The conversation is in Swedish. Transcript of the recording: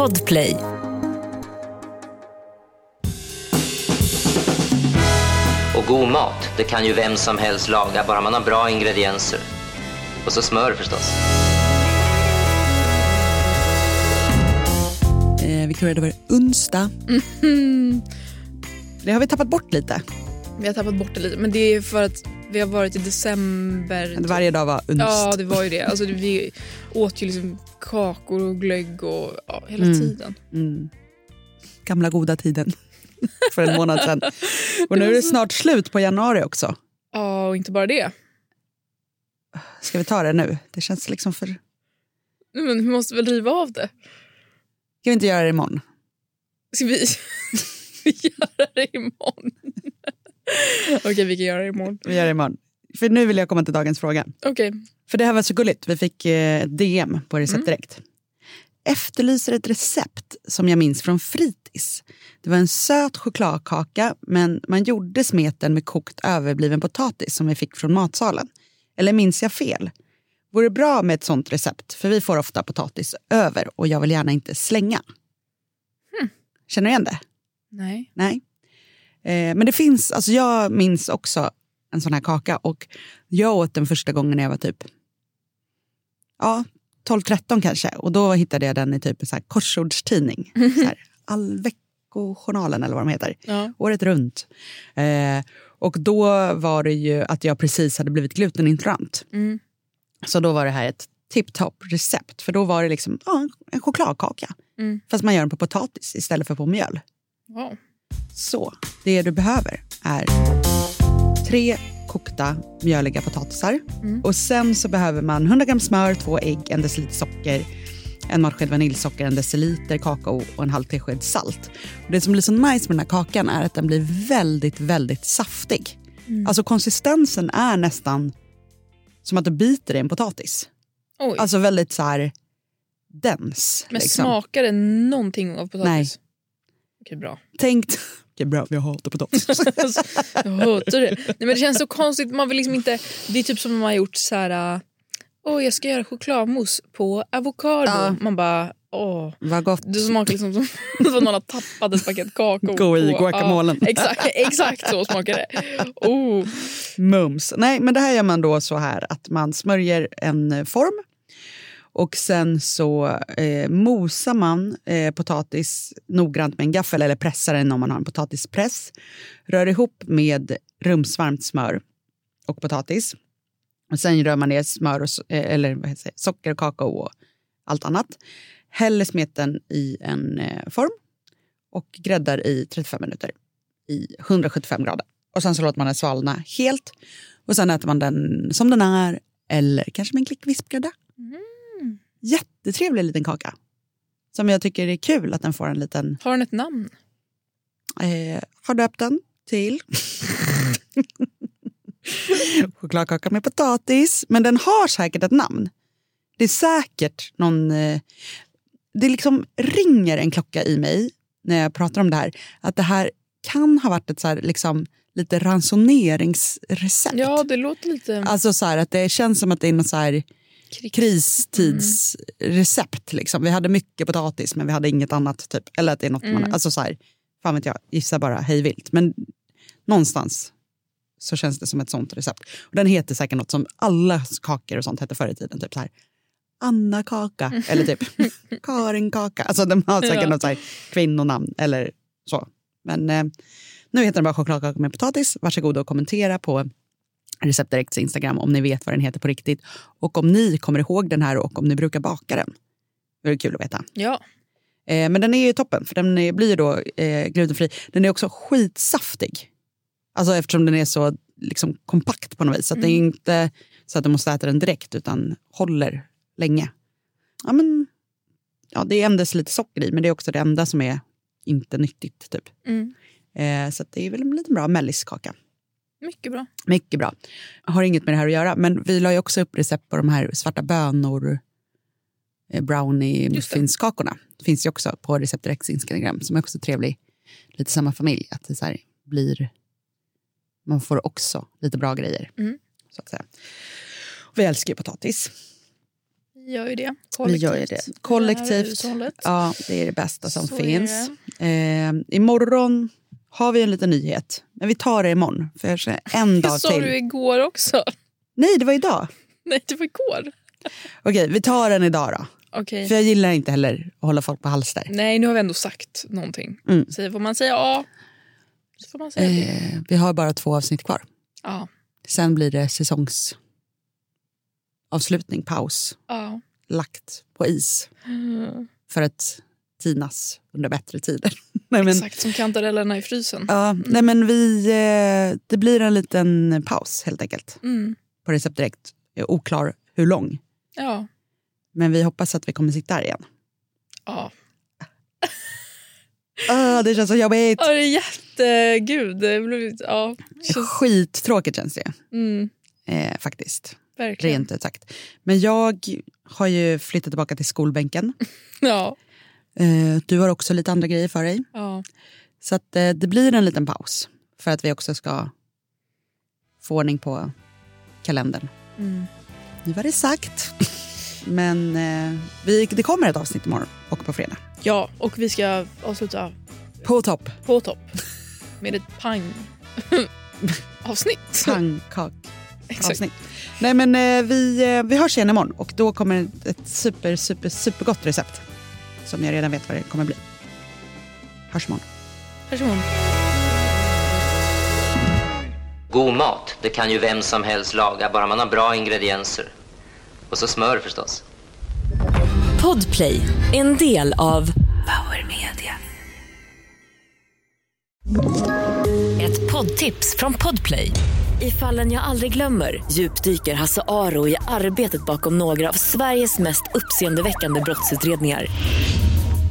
Podplay. Och god mat, det kan ju vem som helst laga, bara man har bra ingredienser. Och så smör förstås. Eh, Victoria, det var onsdag. Det har vi tappat bort lite. Vi har tappat bort det lite, men det är för att vi har varit i december. Varje dag var onsdag. Ja, det var ju det. Alltså, vi åt ju liksom kakor och glögg och ja, hela Mm. tiden. Mm. Gamla goda tiden. För en månad sedan. Och nu är det snart slut på januari också. Ja, och inte bara det. Ska vi ta det nu? Det känns liksom för... Nej, Men vi måste väl riva av det? Ska vi inte göra det imorgon? Ska vi göra det imorgon? Okej, vi kan göra det imorgon. Vi gör det imorgon. För nu vill jag komma till dagens fråga. Okej. För det här var så gulligt. Vi fick eh, ett DM på Recept Direkt. Efterlyser ett recept som jag minns från fritids. Det var en söt chokladkaka men man gjorde smeten med kokt överbliven potatis som vi fick från matsalen. Eller minns jag fel? Vore bra med ett sånt recept för vi får ofta potatis över och jag vill gärna inte slänga. Känner du igen det? Nej. Nej. Eh, men det finns, alltså jag minns också en sån här kaka och jag åt den första gången när jag var typ ja, 12-13 kanske och då hittade jag den i typ en så här korsordstidning. Så här, Alveckojournalen eller vad de heter. Ja. Året runt. Eh, och då var det ju att jag precis hade blivit glutenintolerant. Mm. Så då var det här ett tipptopp recept för då var det liksom ja, en chokladkaka. Mm. Fast man gör den på potatis istället för på mjöl. Wow. Så det du behöver är tre kokta mjöliga potatisar. Och sen så behöver man 100 gram smör, två ägg, en deciliter socker, en matsked vaniljsocker, en deciliter kakao och en halv tesked salt. Och det som blir så nice med den här kakan är att den blir väldigt, väldigt saftig. Alltså konsistensen är nästan som att du biter i en potatis. Oj. Alltså väldigt så här dens. men liksom. smakar det någonting av potatis? Nej. Okej, bra. Tänk... Okej, bra, jag hatar potatis. Jag hörde det. Nej, men det känns så konstigt. Man vill liksom inte... Det är typ som om man har gjort så här... äh, Åh, jag ska göra chokladmousse på avokado. Ja. Man bara... Åh. Vad gott. Det smakar liksom som, som någon har tappat ett paket kakao. Gå i guacamolen. Ja, exakt, exakt så smakar det. Oh. Mums. Nej, men det här gör man då så här att man smörjer en form och sen så eh, mosar man eh, potatis noggrant med en gaffel eller pressar den om man har en potatispress. Rör ihop med rumsvarmt smör och potatis. Och sen rör man ner smör och, eh, eller vad heter det, socker kakao och allt annat. Häller smeten i en eh, form och gräddar i 35 minuter i 175 grader. Och sen så låter man den svalna helt. Och sen äter man den som den är eller kanske med en klick vispgrädde. Jättetrevlig liten kaka. Som jag tycker är kul att den får en liten... Har den ett namn? Eh, har döpt den till... Chokladkaka med potatis. Men den har säkert ett namn. Det är säkert någon... Eh, det liksom ringer en klocka i mig när jag pratar om det här. Att det här kan ha varit ett så här, liksom, lite ransoneringsrecept. Ja, det låter lite... Alltså så här, att det känns som att det är något så här Kristidsrecept. Liksom. Vi hade mycket potatis men vi hade inget annat. Typ. Eller att det är något man, alltså så här, fan vet jag, gissar bara hejvilt. Men någonstans så känns det som ett sånt recept. Och den heter säkert något som alla kakor och sånt hette förr i tiden. Typ så här, Anna kaka eller typ Karin kaka. Alltså de har säkert Ja. något så här kvinnonamn eller så. Men eh, nu heter den bara chokladkaka med potatis. Varsågod och kommentera på Recept Directs Instagram om ni vet vad den heter på riktigt. Och om ni kommer ihåg den här och om ni brukar baka den. Det är kul att veta. Ja. Eh, men den är ju toppen för den är, blir då eh, glutenfri. Den är också skitsaftig. Alltså eftersom den är så liksom, kompakt på något vis. Så att det är inte så att du måste äta den direkt utan håller länge. Ja, men, ja, det är endast lite socker i men det är också det enda som är inte nyttigt. Typ. Mm. Eh, så det är väl en liten bra melliskaka. Mycket bra. Mycket bra. Har inget med det här att göra, men vi la ju också upp recept på de här svarta bönor eh, brownie Just det. Det finns ju också på Recept Directs Instagram som är också trevlig. Lite samma familj, att det så här blir... Man får också lite bra grejer. Mm. Så att säga. Och vi älskar ju potatis. Vi gör ju det. Vi gör ju det. Kollektivt. hushållet. Ja, det är det bästa som Så finns. Eh, imorgon har vi en liten nyhet. Men vi tar det imorgon. För jag känner en Det dag sa till. du igår också. Nej, det var idag. Nej, det var igår. Okej, vi tar den idag då. Okej. För jag gillar inte heller att hålla folk på halster. Nej, nu har vi ändå sagt någonting. Mm. Så får man säga A så får man säga B. Eh, vi har bara två avsnitt kvar. Ja. Sen blir det säsongsavslutning, paus, ja. lagt på is Mm. för att tinas under bättre tider. Nej, men, Exakt som kantarellerna i frysen. ja, nej, men vi, eh, det blir en liten paus helt enkelt Mm. på Recept Direkt. Oklar hur lång, Ja. men vi hoppas att vi kommer sitta här igen. Ja. Ah, det känns så jobbigt. ja, det är jättegud. Det blir, ja. känns- Skittråkigt känns det Mm. eh, faktiskt, Verkligen. rent ut sagt. Men jag har ju flyttat tillbaka till skolbänken. Ja. Eh, du har också lite andra grejer för dig. Ja. Så att, eh, det blir en liten paus för att vi också ska få ordning på kalendern. Mm. Nu var det sagt. Men eh, vi, det kommer ett avsnitt imorgon och på fredag. ja, och vi ska avsluta På topp. på topp med ett pang avsnitt. Pannkak. Exakt. avsnitt. Nej men vi, vi hörs igen imorgon och då kommer ett super, super, supergott recept. Som jag redan vet vad det kommer bli. Hörs imorgon. Hörs imorgon. God mat, det kan ju vem som helst laga, bara man har bra ingredienser. Och så smör förstås. Podplay, en del av Power Media. Ett poddtips från Podplay. I fallen jag aldrig glömmer djupdyker Hasse Aro i arbetet bakom några av Sveriges mest uppseendeväckande brottsutredningar.